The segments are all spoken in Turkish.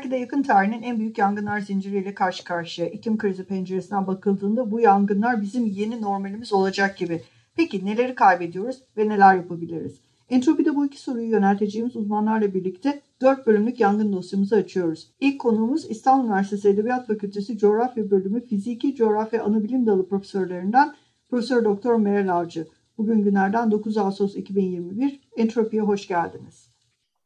Belki de yakın tarihin en büyük yangınlar zinciriyle karşı karşıya. İklim krizi penceresinden bakıldığında bu yangınlar bizim yeni normalimiz olacak gibi. Peki neleri kaybediyoruz ve neler yapabiliriz? Entropide bu iki soruyu yönelteceğimiz uzmanlarla birlikte 4 bölümlük yangın dosyamızı açıyoruz. İlk konuğumuz İstanbul Üniversitesi Edebiyat Fakültesi Coğrafya Bölümü Fiziki Coğrafya Anabilim Dalı profesörlerinden Profesör Doktor Meral Avcı. Bugün günlerden 9 Ağustos 2021. Entropi'ye hoş geldiniz.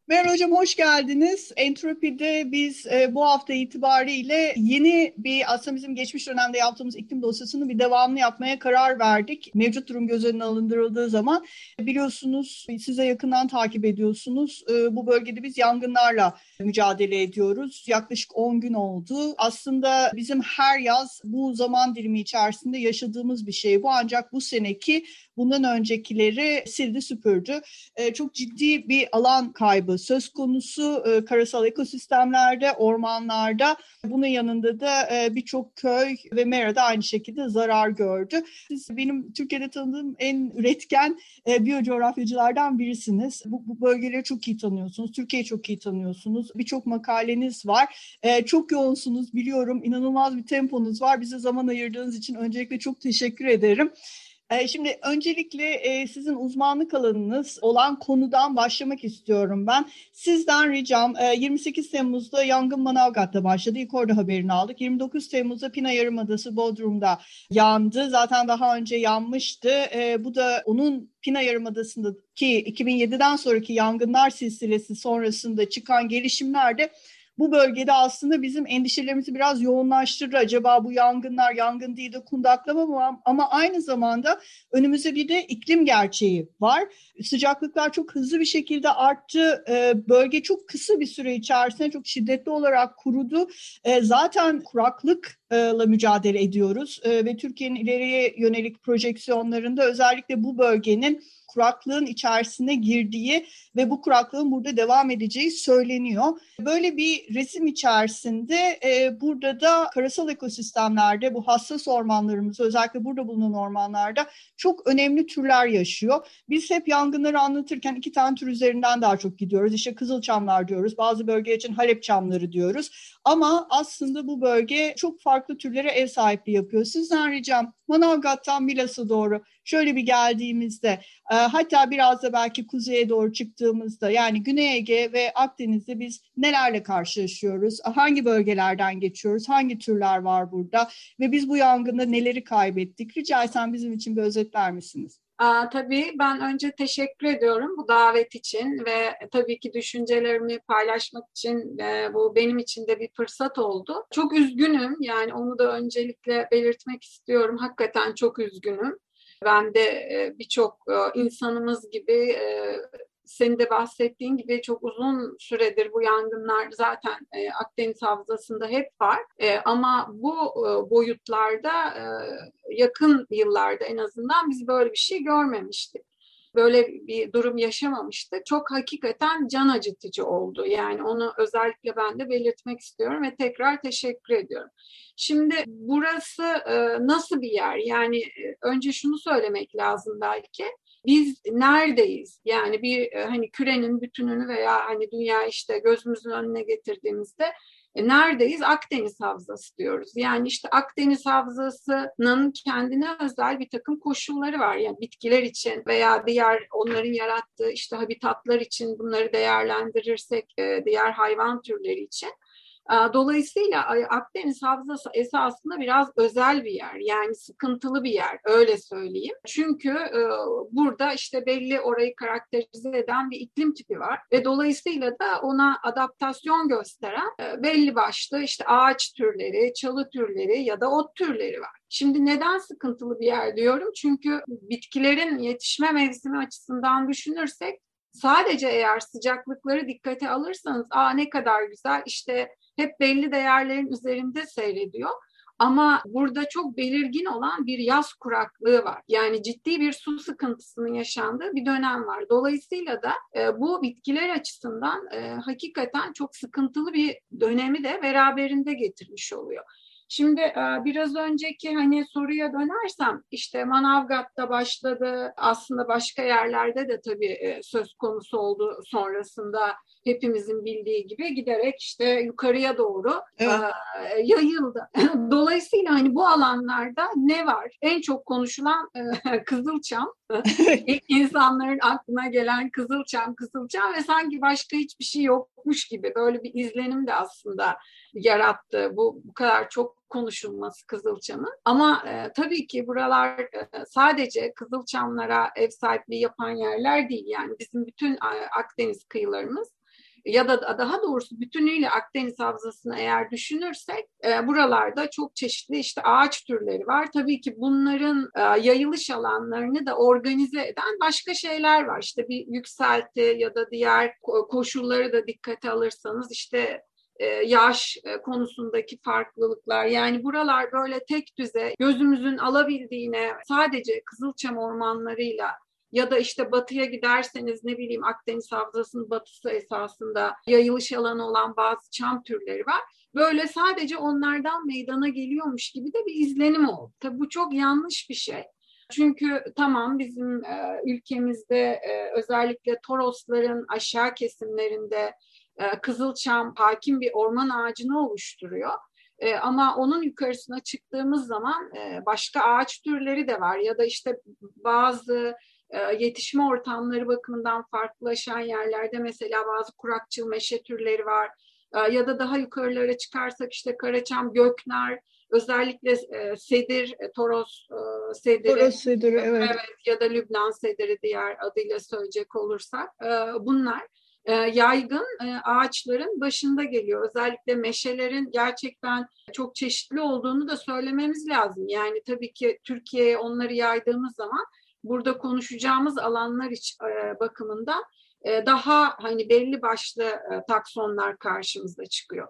Merhaba hocam hoş geldiniz. Entropi'de biz e, bu hafta itibariyle yeni bir aslında bizim geçmiş dönemde yaptığımız iklim dosyasını bir devamlı yapmaya karar verdik. Mevcut durum göz önüne alındırıldığı zaman biliyorsunuz size yakından takip ediyorsunuz. E, bu bölgede biz yangınlarla mücadele ediyoruz. Yaklaşık 10 gün oldu. Aslında bizim her yaz bu zaman dilimi içerisinde yaşadığımız bir şey bu. Ancak bu seneki bundan öncekileri sildi süpürdü. E, çok ciddi bir alan kaybı söz konusu e, karasal ekosistemlerde, ormanlarda. Bunun yanında da e, birçok köy ve mera da aynı şekilde zarar gördü. Siz benim Türkiye'de tanıdığım en üretken e, biyocoğrafyacılardan birisiniz. Bu, bu bölgeleri çok iyi tanıyorsunuz. Türkiye'yi çok iyi tanıyorsunuz. Birçok makaleniz var. Çok yoğunsunuz biliyorum. İnanılmaz bir temponuz var. Bize zaman ayırdığınız için öncelikle çok teşekkür ederim. Ee, şimdi öncelikle e, sizin uzmanlık alanınız olan konudan başlamak istiyorum ben. Sizden ricam 28 e, Temmuz'da yangın Manavgat'ta başladı. İlk orada haberini aldık. 29 Temmuz'da Pina Yarımadası Bodrum'da yandı. Zaten daha önce yanmıştı. E, bu da onun Pina Yarımadası'ndaki 2007'den sonraki yangınlar silsilesi sonrasında çıkan gelişimlerde bu bölgede aslında bizim endişelerimizi biraz yoğunlaştırır. Acaba bu yangınlar yangın değil de kundaklama mı? Ama aynı zamanda önümüzde bir de iklim gerçeği var. Sıcaklıklar çok hızlı bir şekilde arttı. Ee, bölge çok kısa bir süre içerisinde çok şiddetli olarak kurudu. Ee, zaten kuraklıkla mücadele ediyoruz ee, ve Türkiye'nin ileriye yönelik projeksiyonlarında özellikle bu bölgenin kuraklığın içerisine girdiği ve bu kuraklığın burada devam edeceği söyleniyor. Böyle bir resim içerisinde e, burada da karasal ekosistemlerde bu hassas ormanlarımız özellikle burada bulunan ormanlarda çok önemli türler yaşıyor. Biz hep yangınları anlatırken iki tane tür üzerinden daha çok gidiyoruz. İşte kızılçamlar diyoruz, bazı bölge için Halep çamları diyoruz. Ama aslında bu bölge çok farklı türlere ev sahipliği yapıyor. Sizden ricam Manavgat'tan Milas'a doğru şöyle bir geldiğimizde e, hatta biraz da belki kuzeye doğru çıktığımızda yani Güney Ege ve Akdeniz'de biz nelerle karşılaşıyoruz? Hangi bölgelerden geçiyoruz? Hangi türler var burada? Ve biz bu yangında neleri kaybettik? Rica etsem bizim için bir özetler misiniz? Aa, tabii ben önce teşekkür ediyorum bu davet için ve tabii ki düşüncelerimi paylaşmak için e, bu benim için de bir fırsat oldu. Çok üzgünüm yani onu da öncelikle belirtmek istiyorum. Hakikaten çok üzgünüm. Ben de e, birçok e, insanımız gibi e, senin de bahsettiğin gibi çok uzun süredir bu yangınlar zaten Akdeniz Havzası'nda hep var. Ama bu boyutlarda yakın yıllarda en azından biz böyle bir şey görmemiştik böyle bir durum yaşamamıştık. Çok hakikaten can acıtıcı oldu. Yani onu özellikle ben de belirtmek istiyorum ve tekrar teşekkür ediyorum. Şimdi burası e, nasıl bir yer? Yani e, önce şunu söylemek lazım belki biz neredeyiz? Yani bir e, hani kürenin bütününü veya hani dünya işte gözümüzün önüne getirdiğimizde e, neredeyiz? Akdeniz Havzası diyoruz. Yani işte Akdeniz Havzası'nın kendine özel bir takım koşulları var. Yani bitkiler için veya diğer onların yarattığı işte habitatlar için bunları değerlendirirsek e, diğer hayvan türleri için Dolayısıyla Akdeniz Havzası esasında biraz özel bir yer. Yani sıkıntılı bir yer öyle söyleyeyim. Çünkü burada işte belli orayı karakterize eden bir iklim tipi var ve dolayısıyla da ona adaptasyon gösteren belli başlı işte ağaç türleri, çalı türleri ya da ot türleri var. Şimdi neden sıkıntılı bir yer diyorum? Çünkü bitkilerin yetişme mevsimi açısından düşünürsek sadece eğer sıcaklıkları dikkate alırsanız aa ne kadar güzel işte hep belli değerlerin üzerinde seyrediyor. Ama burada çok belirgin olan bir yaz kuraklığı var. Yani ciddi bir su sıkıntısının yaşandığı bir dönem var. Dolayısıyla da e, bu bitkiler açısından e, hakikaten çok sıkıntılı bir dönemi de beraberinde getirmiş oluyor. Şimdi e, biraz önceki hani soruya dönersem işte Manavgat'ta başladı aslında başka yerlerde de tabii e, söz konusu oldu sonrasında hepimizin bildiği gibi giderek işte yukarıya doğru evet. e, yayıldı. Dolayısıyla hani bu alanlarda ne var? En çok konuşulan e, Kızılçam. İlk insanların aklına gelen Kızılçam, Kızılçam ve sanki başka hiçbir şey yokmuş gibi böyle bir izlenim de aslında yarattı. Bu bu kadar çok konuşulması Kızılçam'ın. Ama e, tabii ki buralar e, sadece Kızılçamlara ev sahipliği yapan yerler değil. Yani bizim bütün Akdeniz kıyılarımız ya da daha doğrusu bütünüyle Akdeniz Havzası'nı eğer düşünürsek e, buralarda çok çeşitli işte ağaç türleri var. Tabii ki bunların e, yayılış alanlarını da organize eden başka şeyler var. İşte bir yükselti ya da diğer koşulları da dikkate alırsanız işte e, yaş e, konusundaki farklılıklar yani buralar böyle tek düze gözümüzün alabildiğine sadece Kızılçam ormanlarıyla ya da işte batıya giderseniz ne bileyim Akdeniz Havzası'nın batısı esasında yayılış alanı olan bazı çam türleri var. Böyle sadece onlardan meydana geliyormuş gibi de bir izlenim oldu. Tabii bu çok yanlış bir şey. Çünkü tamam bizim e, ülkemizde e, özellikle Torosların aşağı kesimlerinde e, Kızılçam hakim bir orman ağacını oluşturuyor. E, ama onun yukarısına çıktığımız zaman e, başka ağaç türleri de var ya da işte bazı yetişme ortamları bakımından farklılaşan yerlerde mesela bazı kurakçıl meşe türleri var. E, ya da daha yukarılara çıkarsak işte Karaçam, Göknar, özellikle e, sedir, e, Toros e, sediri. Toros sediri, evet. evet. Ya da Lübnan sediri diğer adıyla söyleyecek olursak. E, bunlar e, yaygın e, ağaçların başında geliyor. Özellikle meşelerin gerçekten çok çeşitli olduğunu da söylememiz lazım. Yani tabii ki Türkiye'ye onları yaydığımız zaman burada konuşacağımız alanlar iç, e, bakımından e, daha hani belli başlı e, taksonlar karşımıza çıkıyor.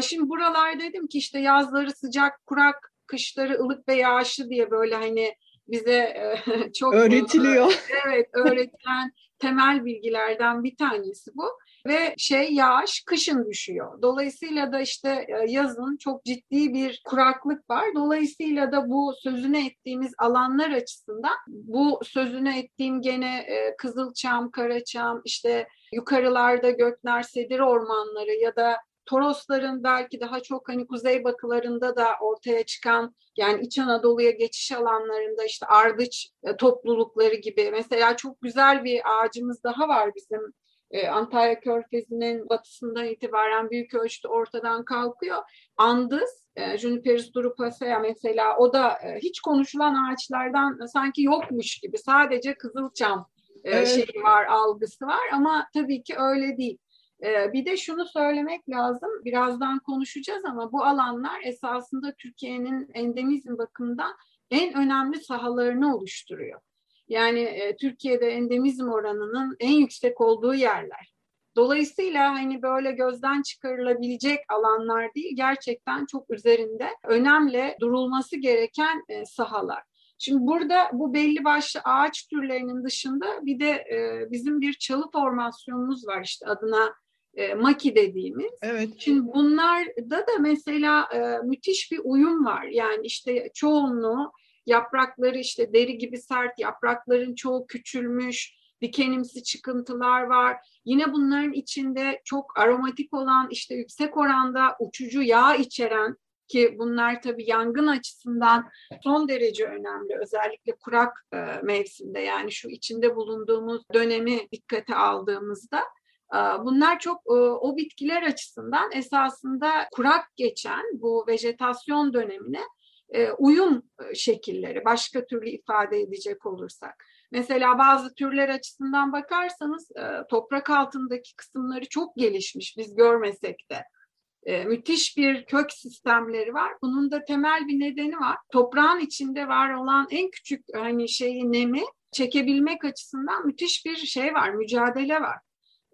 Şimdi buralar dedim ki işte yazları sıcak, kurak, kışları ılık ve yağışlı diye böyle hani bize e, çok öğretiliyor. evet öğretilen temel bilgilerden bir tanesi bu. Ve şey yağış kışın düşüyor. Dolayısıyla da işte e, yazın çok ciddi bir kuraklık var. Dolayısıyla da bu sözüne ettiğimiz alanlar açısından bu sözüne ettiğim gene e, Kızılçam, Karaçam, işte yukarılarda Göknar, Sedir ormanları ya da Torosların belki daha çok hani kuzey batılarında da ortaya çıkan yani İç Anadolu'ya geçiş alanlarında işte ardıç e, toplulukları gibi mesela çok güzel bir ağacımız daha var bizim e, Antalya Körfezi'nin batısından itibaren büyük ölçüde ortadan kalkıyor. Andız, e, Juniperus drupacea mesela o da e, hiç konuşulan ağaçlardan sanki yokmuş gibi sadece Kızılçam e, evet. şeyi var, algısı var ama tabii ki öyle değil. Bir de şunu söylemek lazım, birazdan konuşacağız ama bu alanlar esasında Türkiye'nin endemizm bakımından en önemli sahalarını oluşturuyor. Yani e, Türkiye'de endemizm oranının en yüksek olduğu yerler. Dolayısıyla hani böyle gözden çıkarılabilecek alanlar değil, gerçekten çok üzerinde önemli durulması gereken e, sahalar. Şimdi burada bu belli başlı ağaç türlerinin dışında bir de e, bizim bir çalı formasyonumuz var işte adına e, maki dediğimiz. Evet. Şimdi bunlarda da mesela e, müthiş bir uyum var. Yani işte çoğunluğu yaprakları işte deri gibi sert, yaprakların çoğu küçülmüş, dikenimsi çıkıntılar var. Yine bunların içinde çok aromatik olan işte yüksek oranda uçucu yağ içeren ki bunlar tabii yangın açısından son derece önemli. Özellikle kurak e, mevsimde yani şu içinde bulunduğumuz dönemi dikkate aldığımızda ee, bunlar çok e, o bitkiler açısından esasında kurak geçen bu vejetasyon dönemine e, uyum e, şekilleri başka türlü ifade edecek olursak. Mesela bazı türler açısından bakarsanız toprak altındaki kısımları çok gelişmiş biz görmesek de. müthiş bir kök sistemleri var. Bunun da temel bir nedeni var. Toprağın içinde var olan en küçük hani şeyi nemi çekebilmek açısından müthiş bir şey var, mücadele var.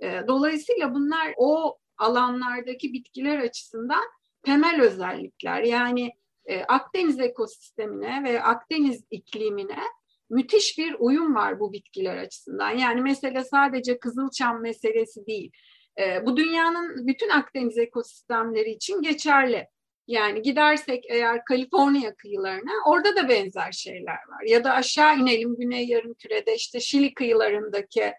E, dolayısıyla bunlar o alanlardaki bitkiler açısından temel özellikler. Yani e, Akdeniz ekosistemine ve Akdeniz iklimine müthiş bir uyum var bu bitkiler açısından. Yani mesele sadece Kızılçam meselesi değil. E, bu dünyanın bütün Akdeniz ekosistemleri için geçerli. Yani gidersek eğer Kaliforniya kıyılarına orada da benzer şeyler var. Ya da aşağı inelim Güney Yarımküre'de işte Şili kıyılarındaki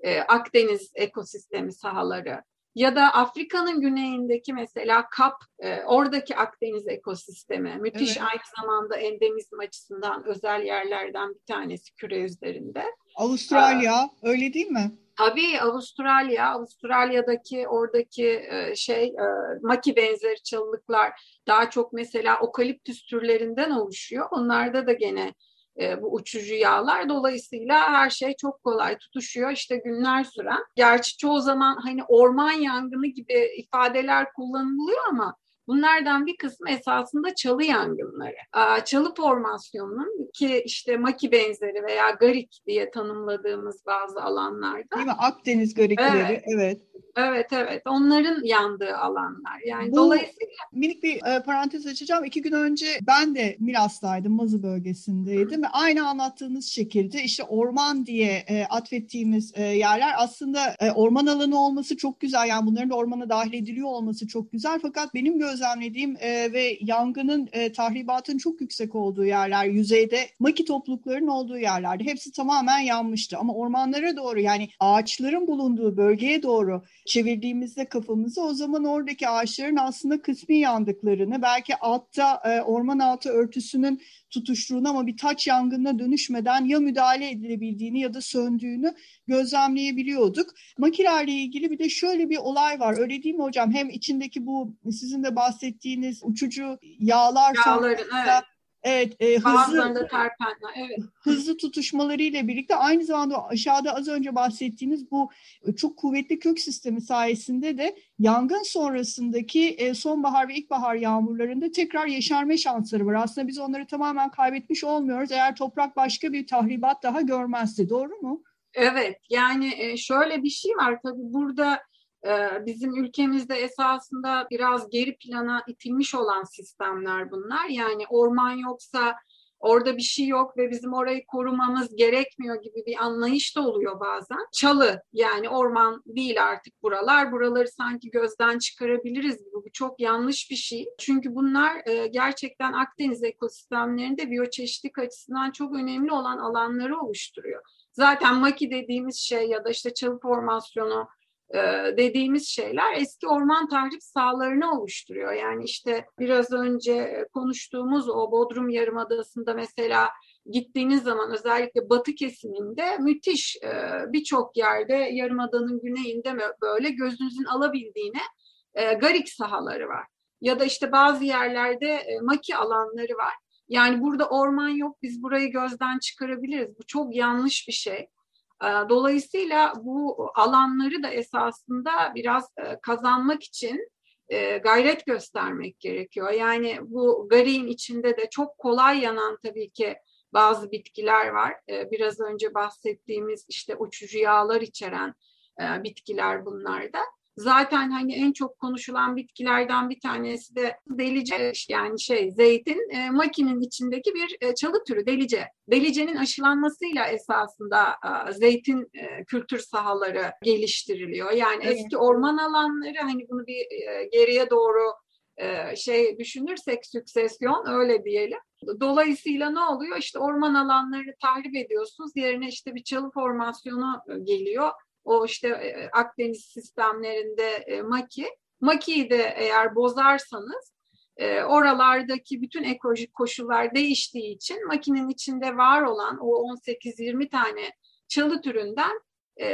e, Akdeniz ekosistemi sahaları ya da Afrika'nın güneyindeki mesela Kap, e, oradaki Akdeniz ekosistemi müthiş evet. aynı zamanda endemizm açısından özel yerlerden bir tanesi küre üzerinde. Avustralya Aa, öyle değil mi? Tabii Avustralya, Avustralya'daki oradaki e, şey e, maki benzeri çalılıklar daha çok mesela okaliptüs türlerinden oluşuyor. Onlarda da gene e, bu uçucu yağlar. Dolayısıyla her şey çok kolay tutuşuyor. İşte günler süren. Gerçi çoğu zaman hani orman yangını gibi ifadeler kullanılıyor ama Bunlardan bir kısmı esasında çalı yangınları. Çalı formasyonunun ki işte maki benzeri veya garik diye tanımladığımız bazı alanlarda. Değil mi? Akdeniz garikleri, evet. evet. Evet evet onların yandığı alanlar. Yani Bu, dolayısıyla minik bir e, parantez açacağım. İki gün önce ben de Milas'taydım, Mazı bölgesindeydim ve aynı anlattığınız şekilde işte orman diye e, atfettiğimiz e, yerler aslında e, orman alanı olması çok güzel. Yani bunların da ormana dahil ediliyor olması çok güzel. Fakat benim gözlemlediğim e, ve yangının e, tahribatın çok yüksek olduğu yerler, yüzeyde maki toplulukların olduğu yerlerde hepsi tamamen yanmıştı. Ama ormanlara doğru yani ağaçların bulunduğu bölgeye doğru çevirdiğimizde kafamızı o zaman oradaki ağaçların aslında kısmi yandıklarını belki altta e, orman altı örtüsünün tutuştuğunu ama bir taç yangınına dönüşmeden ya müdahale edilebildiğini ya da söndüğünü gözlemleyebiliyorduk. Makilerle ilgili bir de şöyle bir olay var. Öyle değil mi hocam? Hem içindeki bu sizin de bahsettiğiniz uçucu yağlar Yağların, evet Evet, e, hızlı, terpenler, evet. hızlı tutuşmalarıyla birlikte aynı zamanda aşağıda az önce bahsettiğiniz bu çok kuvvetli kök sistemi sayesinde de yangın sonrasındaki e, sonbahar ve ilkbahar yağmurlarında tekrar yeşerme şansları var. Aslında biz onları tamamen kaybetmiş olmuyoruz eğer toprak başka bir tahribat daha görmezse. Doğru mu? Evet, yani e, şöyle bir şey var tabii burada bizim ülkemizde esasında biraz geri plana itilmiş olan sistemler bunlar. Yani orman yoksa orada bir şey yok ve bizim orayı korumamız gerekmiyor gibi bir anlayış da oluyor bazen. Çalı yani orman değil artık buralar. Buraları sanki gözden çıkarabiliriz gibi. Bu çok yanlış bir şey. Çünkü bunlar e, gerçekten Akdeniz ekosistemlerinde biyoçeşitlik açısından çok önemli olan alanları oluşturuyor. Zaten maki dediğimiz şey ya da işte çalı formasyonu dediğimiz şeyler eski orman tahrip sahalarını oluşturuyor. Yani işte biraz önce konuştuğumuz o Bodrum Yarımadası'nda mesela gittiğiniz zaman özellikle batı kesiminde müthiş e, birçok yerde Yarımada'nın güneyinde böyle gözünüzün alabildiğine e, garik sahaları var. Ya da işte bazı yerlerde maki alanları var. Yani burada orman yok biz burayı gözden çıkarabiliriz. Bu çok yanlış bir şey. Dolayısıyla bu alanları da esasında biraz kazanmak için gayret göstermek gerekiyor. Yani bu gariğin içinde de çok kolay yanan tabii ki bazı bitkiler var. Biraz önce bahsettiğimiz işte uçucu yağlar içeren bitkiler bunlarda. Zaten hani en çok konuşulan bitkilerden bir tanesi de delice yani şey zeytin e, makinin içindeki bir e, çalı türü delice. Delicenin aşılanmasıyla esasında e, zeytin e, kültür sahaları geliştiriliyor. Yani evet. eski orman alanları hani bunu bir e, geriye doğru e, şey düşünürsek süksesyon öyle diyelim. Dolayısıyla ne oluyor? İşte orman alanlarını tahrip ediyorsunuz. Yerine işte bir çalı formasyonu e, geliyor o işte e, Akdeniz sistemlerinde e, maki. Makiyi de eğer bozarsanız e, oralardaki bütün ekolojik koşullar değiştiği için makinin içinde var olan o 18-20 tane çalı türünden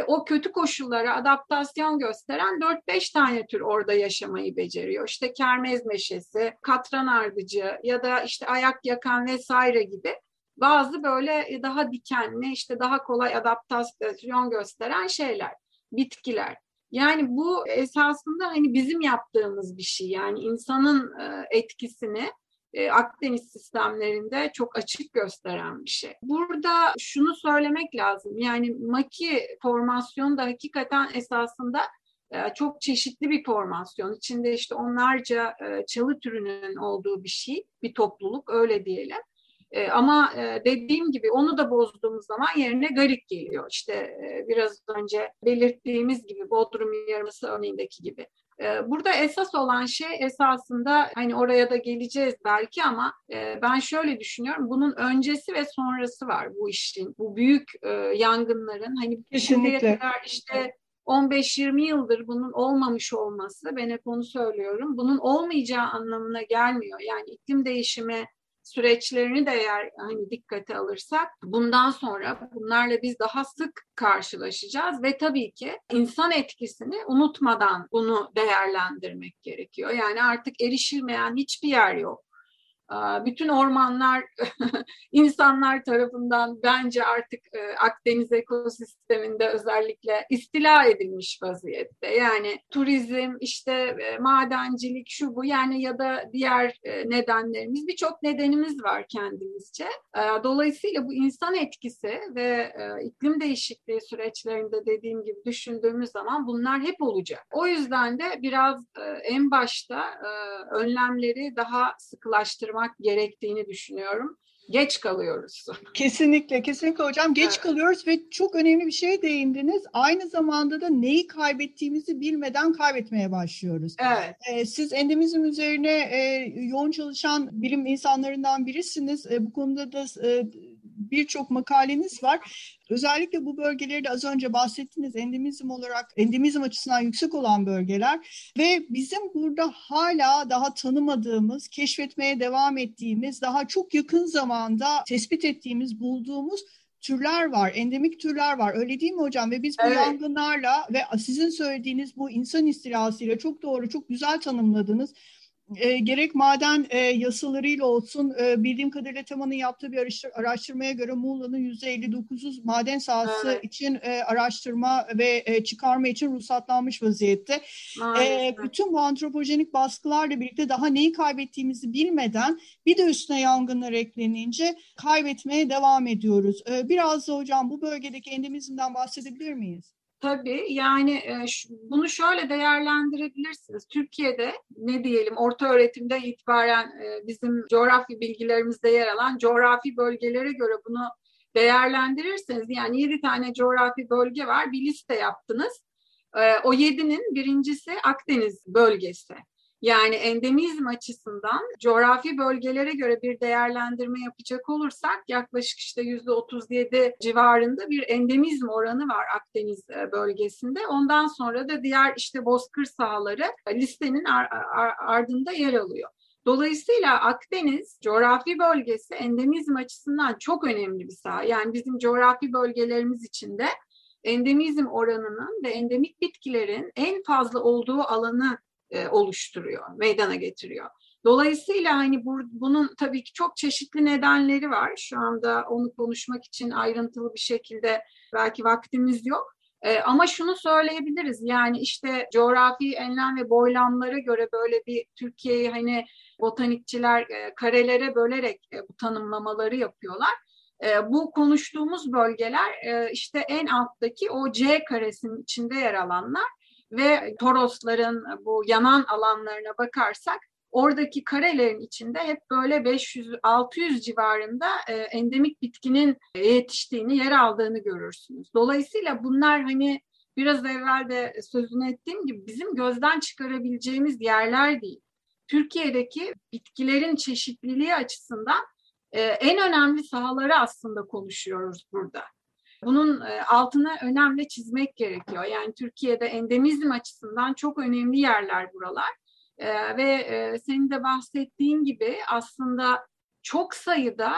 o kötü koşullara adaptasyon gösteren 4-5 tane tür orada yaşamayı beceriyor. İşte kermez meşesi, katran ardıcı ya da işte ayak yakan vesaire gibi bazı böyle e, daha dikenli, işte daha kolay adaptasyon gösteren şeyler, bitkiler. Yani bu esasında hani bizim yaptığımız bir şey. Yani insanın e, etkisini e, Akdeniz sistemlerinde çok açık gösteren bir şey. Burada şunu söylemek lazım. Yani maki formasyonu da hakikaten esasında çok çeşitli bir formasyon. İçinde işte onlarca çalı türünün olduğu bir şey, bir topluluk öyle diyelim. E, ama dediğim gibi onu da bozduğumuz zaman yerine garik geliyor. İşte biraz önce belirttiğimiz gibi Bodrum Yarıması örneğindeki gibi. Burada esas olan şey esasında hani oraya da geleceğiz belki ama ben şöyle düşünüyorum. Bunun öncesi ve sonrası var bu işin. Bu büyük yangınların hani şimdiye kadar işte 15-20 yıldır bunun olmamış olması, ben hep onu söylüyorum, bunun olmayacağı anlamına gelmiyor. Yani iklim değişimi süreçlerini de eğer hani dikkate alırsak bundan sonra bunlarla biz daha sık karşılaşacağız ve tabii ki insan etkisini unutmadan bunu değerlendirmek gerekiyor. Yani artık erişilmeyen hiçbir yer yok. Bütün ormanlar insanlar tarafından bence artık e, Akdeniz ekosisteminde özellikle istila edilmiş vaziyette. Yani turizm, işte e, madencilik, şu bu yani ya da diğer e, nedenlerimiz birçok nedenimiz var kendimizce. Dolayısıyla bu insan etkisi ve iklim değişikliği süreçlerinde dediğim gibi düşündüğümüz zaman bunlar hep olacak. O yüzden de biraz en başta önlemleri daha sıkılaştırmak yapmak gerektiğini düşünüyorum. Geç kalıyoruz. Kesinlikle, kesinlikle hocam geç evet. kalıyoruz ve çok önemli bir şeye değindiniz. Aynı zamanda da neyi kaybettiğimizi bilmeden kaybetmeye başlıyoruz. Evet. Ee, siz endemizm üzerine e, yoğun çalışan bilim insanlarından birisiniz. E, bu konuda da e, birçok makaleniz var. Özellikle bu bölgeleri de az önce bahsettiniz endemizm olarak endemizm açısından yüksek olan bölgeler ve bizim burada hala daha tanımadığımız, keşfetmeye devam ettiğimiz, daha çok yakın zamanda tespit ettiğimiz, bulduğumuz türler var, endemik türler var. Öyle değil mi hocam? Ve biz bu evet. yangınlarla ve sizin söylediğiniz bu insan istilasıyla çok doğru, çok güzel tanımladınız e, gerek maden e, yasalarıyla olsun e, bildiğim kadarıyla Teman'ın yaptığı bir araştırmaya göre Muğla'nın %59'u maden sahası evet. için e, araştırma ve e, çıkarma için ruhsatlanmış vaziyette. E, bütün bu antropojenik baskılarla birlikte daha neyi kaybettiğimizi bilmeden bir de üstüne yangınlar eklenince kaybetmeye devam ediyoruz. E, biraz da hocam bu bölgedeki endemizmden bahsedebilir miyiz? Tabii yani e, bunu şöyle değerlendirebilirsiniz. Türkiye'de ne diyelim orta öğretimden itibaren e, bizim coğrafya bilgilerimizde yer alan coğrafi bölgelere göre bunu değerlendirirseniz yani yedi tane coğrafi bölge var bir liste yaptınız. E, o yedinin birincisi Akdeniz bölgesi. Yani endemizm açısından coğrafi bölgelere göre bir değerlendirme yapacak olursak yaklaşık işte yüzde 37 civarında bir endemizm oranı var Akdeniz e, bölgesinde. Ondan sonra da diğer işte bozkır sahaları listenin ardında yer alıyor. Dolayısıyla Akdeniz coğrafi bölgesi endemizm açısından çok önemli bir saha. Yani bizim coğrafi bölgelerimiz içinde endemizm oranının ve endemik bitkilerin en fazla olduğu alanı e, oluşturuyor, meydana getiriyor. Dolayısıyla hani bu, bunun tabii ki çok çeşitli nedenleri var. Şu anda onu konuşmak için ayrıntılı bir şekilde belki vaktimiz yok. E, ama şunu söyleyebiliriz yani işte coğrafi enlem ve boylamlara göre böyle bir Türkiye'yi hani botanikçiler e, karelere bölerek e, bu tanımlamaları yapıyorlar. E, bu konuştuğumuz bölgeler e, işte en alttaki o C karesinin içinde yer alanlar ve Torosların bu yanan alanlarına bakarsak oradaki karelerin içinde hep böyle 500-600 civarında e, endemik bitkinin yetiştiğini, yer aldığını görürsünüz. Dolayısıyla bunlar hani biraz evvel de sözünü ettiğim gibi bizim gözden çıkarabileceğimiz yerler değil. Türkiye'deki bitkilerin çeşitliliği açısından e, en önemli sahaları aslında konuşuyoruz burada. Bunun e, altını önemli çizmek gerekiyor. Yani Türkiye'de endemizm açısından çok önemli yerler buralar. E, ve e, senin de bahsettiğin gibi aslında çok sayıda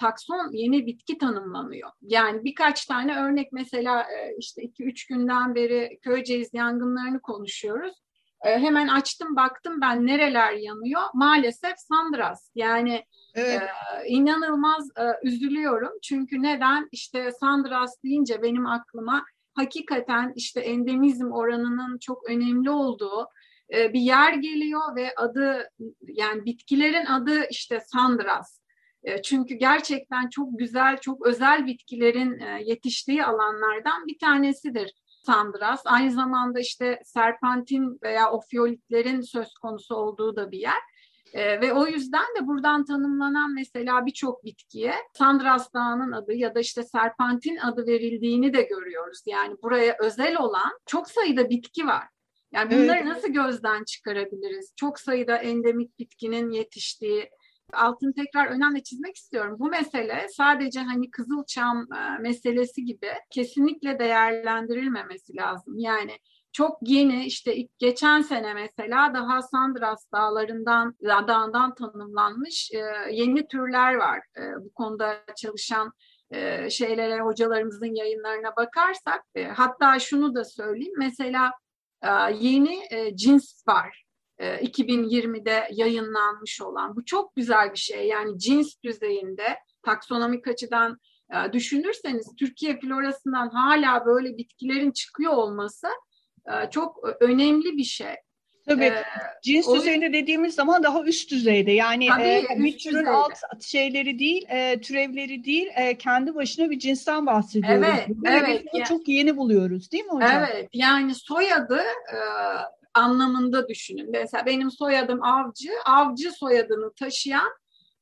takson yeni bitki tanımlanıyor. Yani birkaç tane örnek mesela işte 2-3 günden beri Köyceğiz yangınlarını konuşuyoruz. hemen açtım baktım ben nereler yanıyor. Maalesef Sandras yani Evet. Ee, inanılmaz e, üzülüyorum çünkü neden işte Sandras deyince benim aklıma hakikaten işte endemizm oranının çok önemli olduğu e, bir yer geliyor ve adı yani bitkilerin adı işte Sandras. E, çünkü gerçekten çok güzel, çok özel bitkilerin e, yetiştiği alanlardan bir tanesidir. Sandras. Aynı zamanda işte serpentin veya ofiyolitlerin söz konusu olduğu da bir yer. E, ve o yüzden de buradan tanımlanan mesela birçok bitkiye Sandras Dağı'nın adı ya da işte serpentin adı verildiğini de görüyoruz. Yani buraya özel olan çok sayıda bitki var. Yani bunları evet. nasıl gözden çıkarabiliriz? Çok sayıda endemik bitkinin yetiştiği, altını tekrar önemli çizmek istiyorum. Bu mesele sadece hani Kızılçam e, meselesi gibi kesinlikle değerlendirilmemesi lazım. Yani çok yeni işte geçen sene mesela daha Sandras dağlarından dağından tanımlanmış e, yeni türler var. E, bu konuda çalışan e, şeylere hocalarımızın yayınlarına bakarsak e, hatta şunu da söyleyeyim mesela e, yeni e, cins var. 2020'de e, yayınlanmış olan. Bu çok güzel bir şey. Yani cins düzeyinde taksonomik açıdan e, düşünürseniz Türkiye florasından hala böyle bitkilerin çıkıyor olması çok önemli bir şey. Tabii ee, cins o, düzeyinde dediğimiz zaman daha üst düzeyde yani tabii, e, bir türün düzeyde. alt şeyleri değil, e, türevleri değil, e, kendi başına bir cinsten bahsediyoruz. Evet, Ve evet. Yani, çok yeni buluyoruz değil mi hocam? Evet, yani soyadı e, anlamında düşünün. Mesela benim soyadım Avcı, Avcı soyadını taşıyan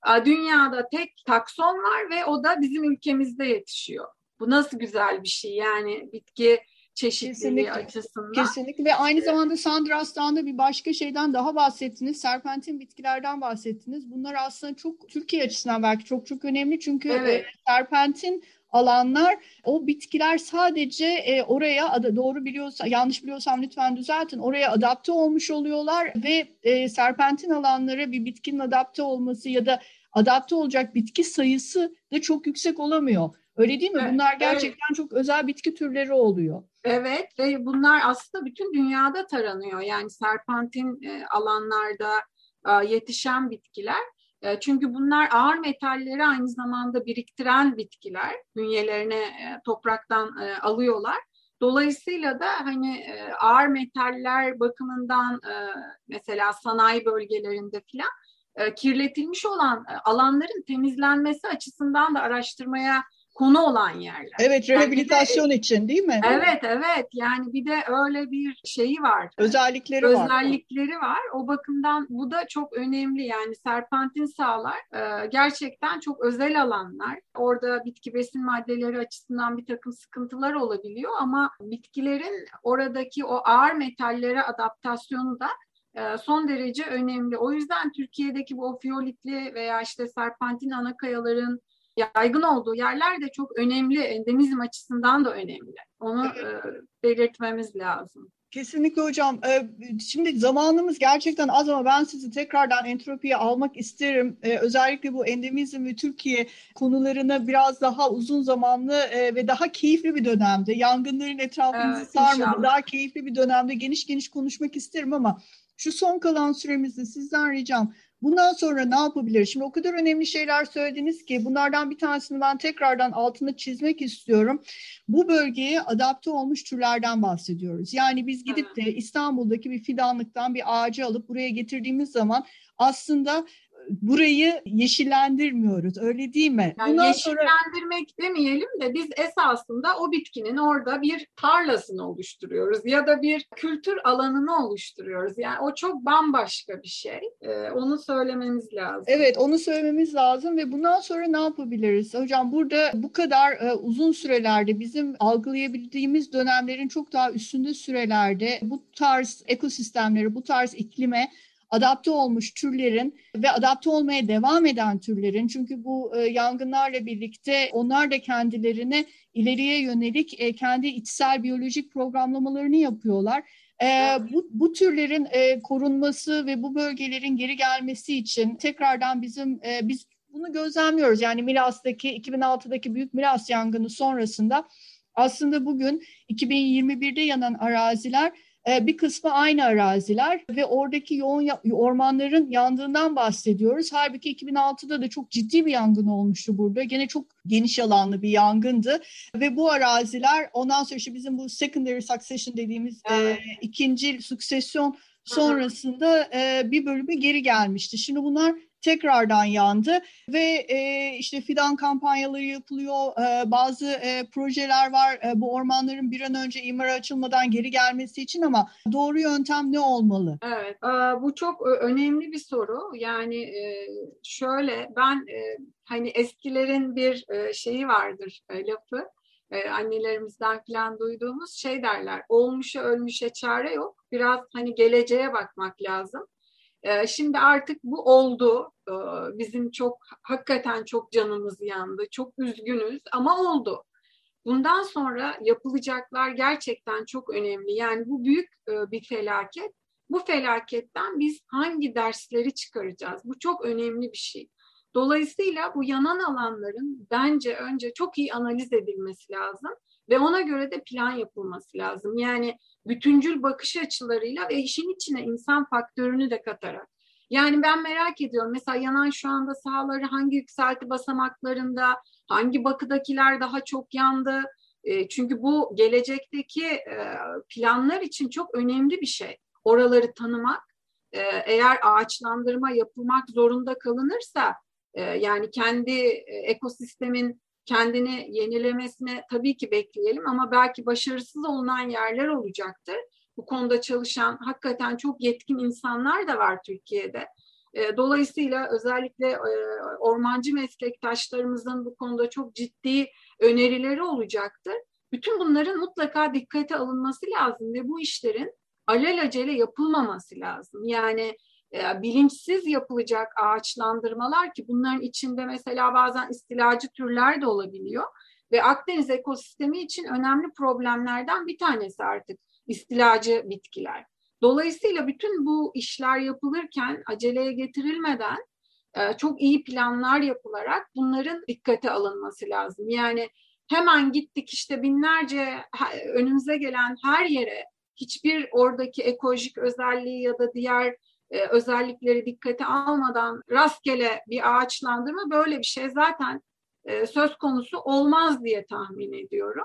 e, dünyada tek takson var ve o da bizim ülkemizde yetişiyor. Bu nasıl güzel bir şey yani bitki çeşitliliği kesinlikle, açısından. Kesinlikle ve aynı zamanda Sandras'tan da bir başka şeyden daha bahsettiniz. Serpentin bitkilerden bahsettiniz. Bunlar aslında çok Türkiye açısından belki çok çok önemli çünkü evet. serpentin alanlar o bitkiler sadece e, oraya doğru biliyorsa yanlış biliyorsam lütfen düzeltin oraya adapte olmuş oluyorlar ve e, serpentin alanlara bir bitkinin adapte olması ya da adapte olacak bitki sayısı da çok yüksek olamıyor. Öyle değil mi? Evet, bunlar gerçekten evet. çok özel bitki türleri oluyor. Evet ve bunlar aslında bütün dünyada taranıyor. Yani serpentin e, alanlarda e, yetişen bitkiler. E, çünkü bunlar ağır metalleri aynı zamanda biriktiren bitkiler. Bünyelerine topraktan alıyorlar. Dolayısıyla da hani ağır metaller bakımından mesela sanayi bölgelerinde filan kirletilmiş olan alanların temizlenmesi açısından da araştırmaya konu olan yerler. Evet, rehabilitasyon yani de, için değil mi? Evet, evet. Yani bir de öyle bir şeyi var. Özellikleri, özellikleri var. Özellikleri var. O bakımdan bu da çok önemli. Yani serpentin sağlar e, gerçekten çok özel alanlar. Orada bitki besin maddeleri açısından bir takım sıkıntılar olabiliyor ama bitkilerin oradaki o ağır metallere adaptasyonu da e, son derece önemli. O yüzden Türkiye'deki bu ofiyolitli veya işte serpentin ana kayaların yaygın olduğu yerler de çok önemli. Endemizm açısından da önemli. Onu e, belirtmemiz lazım. Kesinlikle hocam. Ee, şimdi zamanımız gerçekten az ama ben sizi tekrardan entropiye almak isterim. Ee, özellikle bu endemizm ve Türkiye konularını biraz daha uzun zamanlı e, ve daha keyifli bir dönemde, yangınların etrafımızı evet, sarmadı, daha keyifli bir dönemde geniş geniş konuşmak isterim ama şu son kalan süremizde sizden ricam Bundan sonra ne yapabilir? Şimdi o kadar önemli şeyler söylediniz ki bunlardan bir tanesini ben tekrardan altını çizmek istiyorum. Bu bölgeye adapte olmuş türlerden bahsediyoruz. Yani biz gidip de İstanbul'daki bir fidanlıktan bir ağacı alıp buraya getirdiğimiz zaman aslında burayı yeşillendirmiyoruz öyle değil mi? Yani Bundan yeşillendirmek sonra... demeyelim de biz esasında o bitkinin orada bir tarlasını oluşturuyoruz ya da bir kültür alanını oluşturuyoruz. Yani o çok bambaşka bir şey. Ee, onu söylememiz lazım. Evet onu söylememiz lazım ve bundan sonra ne yapabiliriz? Hocam burada bu kadar e, uzun sürelerde bizim algılayabildiğimiz dönemlerin çok daha üstünde sürelerde bu tarz ekosistemleri, bu tarz iklime adapte olmuş türlerin ve adapte olmaya devam eden türlerin çünkü bu e, yangınlarla birlikte onlar da kendilerine ileriye yönelik e, kendi içsel biyolojik programlamalarını yapıyorlar. E, bu, bu türlerin e, korunması ve bu bölgelerin geri gelmesi için tekrardan bizim e, biz bunu gözlemliyoruz. Yani Milas'taki 2006'daki büyük Milas yangını sonrasında aslında bugün 2021'de yanan araziler ee, bir kısmı aynı araziler ve oradaki yoğun ormanların yandığından bahsediyoruz. Halbuki 2006'da da çok ciddi bir yangın olmuştu burada. Gene çok geniş alanlı bir yangındı ve bu araziler ondan sonra işte bizim bu secondary succession dediğimiz e, evet. e, ikinci suksesyon sonrasında e, bir bölümü geri gelmişti. Şimdi bunlar tekrardan yandı ve e, işte fidan kampanyaları yapılıyor. E, bazı e, projeler var e, bu ormanların bir an önce imara açılmadan geri gelmesi için ama doğru yöntem ne olmalı? Evet, e, bu çok önemli bir soru. Yani e, şöyle ben e, hani eskilerin bir e, şeyi vardır e, lafı e, annelerimizden falan duyduğumuz şey derler. Olmuşa ölmüşe çare yok. Biraz hani geleceğe bakmak lazım. E, şimdi artık bu oldu. E, bizim çok hakikaten çok canımız yandı. Çok üzgünüz ama oldu. Bundan sonra yapılacaklar gerçekten çok önemli. Yani bu büyük e, bir felaket. Bu felaketten biz hangi dersleri çıkaracağız? Bu çok önemli bir şey. Dolayısıyla bu yanan alanların bence önce çok iyi analiz edilmesi lazım ve ona göre de plan yapılması lazım. Yani bütüncül bakış açılarıyla ve işin içine insan faktörünü de katarak. Yani ben merak ediyorum mesela yanan şu anda sahaları hangi yükselti basamaklarında, hangi bakıdakiler daha çok yandı? E, çünkü bu gelecekteki e, planlar için çok önemli bir şey. Oraları tanımak, e, eğer ağaçlandırma yapılmak zorunda kalınırsa yani kendi ekosistemin kendini yenilemesine tabii ki bekleyelim ama belki başarısız olunan yerler olacaktır. Bu konuda çalışan hakikaten çok yetkin insanlar da var Türkiye'de. Ee, dolayısıyla özellikle e, ormancı meslektaşlarımızın bu konuda çok ciddi önerileri olacaktır. Bütün bunların mutlaka dikkate alınması lazım ve bu işlerin alelacele yapılmaması lazım. Yani e, bilinçsiz yapılacak ağaçlandırmalar ki bunların içinde mesela bazen istilacı türler de olabiliyor ve Akdeniz ekosistemi için önemli problemlerden bir tanesi artık istilacı bitkiler. Dolayısıyla bütün bu işler yapılırken aceleye getirilmeden e, çok iyi planlar yapılarak bunların dikkate alınması lazım. Yani hemen gittik işte binlerce önümüze gelen her yere hiçbir oradaki ekolojik özelliği ya da diğer e, özellikleri dikkate almadan rastgele bir ağaçlandırma böyle bir şey zaten e, söz konusu olmaz diye tahmin ediyorum.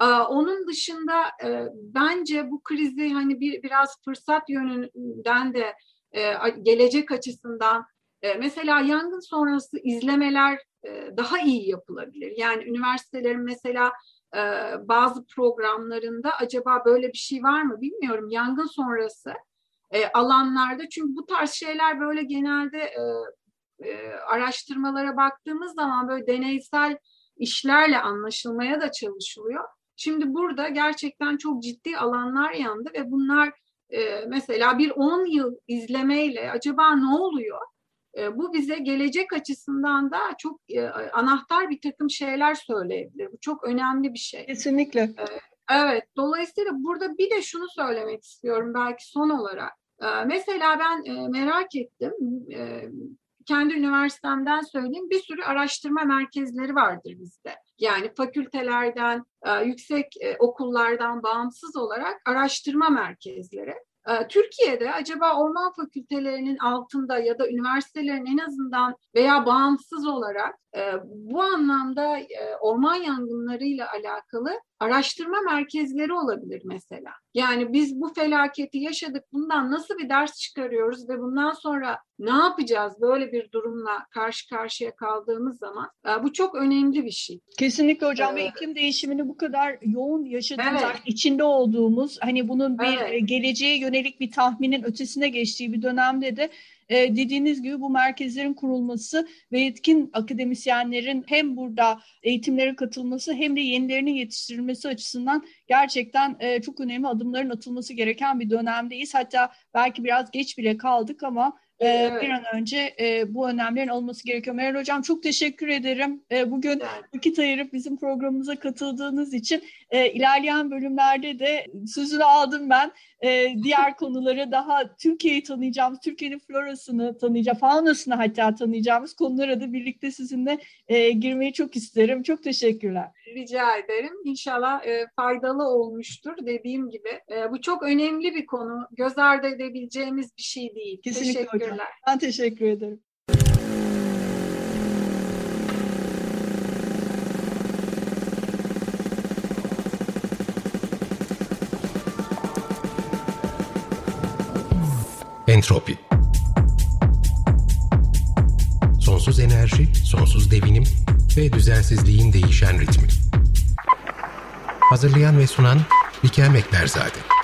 E, onun dışında e, bence bu krizi hani bir biraz fırsat yönünden de e, gelecek açısından e, mesela yangın sonrası izlemeler e, daha iyi yapılabilir. Yani üniversitelerin mesela e, bazı programlarında acaba böyle bir şey var mı bilmiyorum. Yangın sonrası e, alanlarda. Çünkü bu tarz şeyler böyle genelde e, e, araştırmalara baktığımız zaman böyle deneysel işlerle anlaşılmaya da çalışılıyor. Şimdi burada gerçekten çok ciddi alanlar yandı ve bunlar e, mesela bir 10 yıl izlemeyle acaba ne oluyor? E, bu bize gelecek açısından da çok e, anahtar bir takım şeyler söyleyebilir. Bu çok önemli bir şey. Kesinlikle. E, evet. Dolayısıyla burada bir de şunu söylemek istiyorum belki son olarak. Ee, mesela ben e, merak ettim, e, kendi üniversitemden söyleyeyim, bir sürü araştırma merkezleri vardır bizde. Yani fakültelerden, e, yüksek okullardan bağımsız olarak araştırma merkezleri. Ee, Türkiye'de acaba orman fakültelerinin altında ya da üniversitelerin en azından veya bağımsız olarak e, bu anlamda e, orman yangınlarıyla alakalı araştırma merkezleri olabilir mesela. Yani biz bu felaketi yaşadık, bundan nasıl bir ders çıkarıyoruz ve bundan sonra ne yapacağız böyle bir durumla karşı karşıya kaldığımız zaman e, bu çok önemli bir şey. Kesinlikle hocam ee, ve iklim değişimini bu kadar yoğun yaşadığımız, evet. içinde olduğumuz, hani bunun bir evet. geleceğe yönelik bir tahminin ötesine geçtiği bir dönemde de e, dediğiniz gibi bu merkezlerin kurulması ve yetkin akademisyenlerin hem burada eğitimlere katılması hem de yenilerinin yetiştirilmesi açısından gerçekten e, çok önemli adımların atılması gereken bir dönemdeyiz. Hatta belki biraz geç bile kaldık ama evet. bir an önce e, bu önemlerin olması gerekiyor. Meral Hocam çok teşekkür ederim. E, bugün vakit ayırıp bizim programımıza katıldığınız için e, ilerleyen bölümlerde de sözünü aldım ben. Diğer konuları daha Türkiye'yi tanıyacağımız, Türkiye'nin florasını tanıyacağımız, faunasını hatta tanıyacağımız konulara da birlikte sizinle girmeyi çok isterim. Çok teşekkürler. Rica ederim. İnşallah faydalı olmuştur dediğim gibi. Bu çok önemli bir konu. Göz ardı edebileceğimiz bir şey değil. Kesinlikle Teşekkürler. hocam. Ben teşekkür ederim. Entropi enerji, sonsuz devinim ve düzensizliğin değişen ritmi. Hazırlayan ve sunan Likel Mekberzade.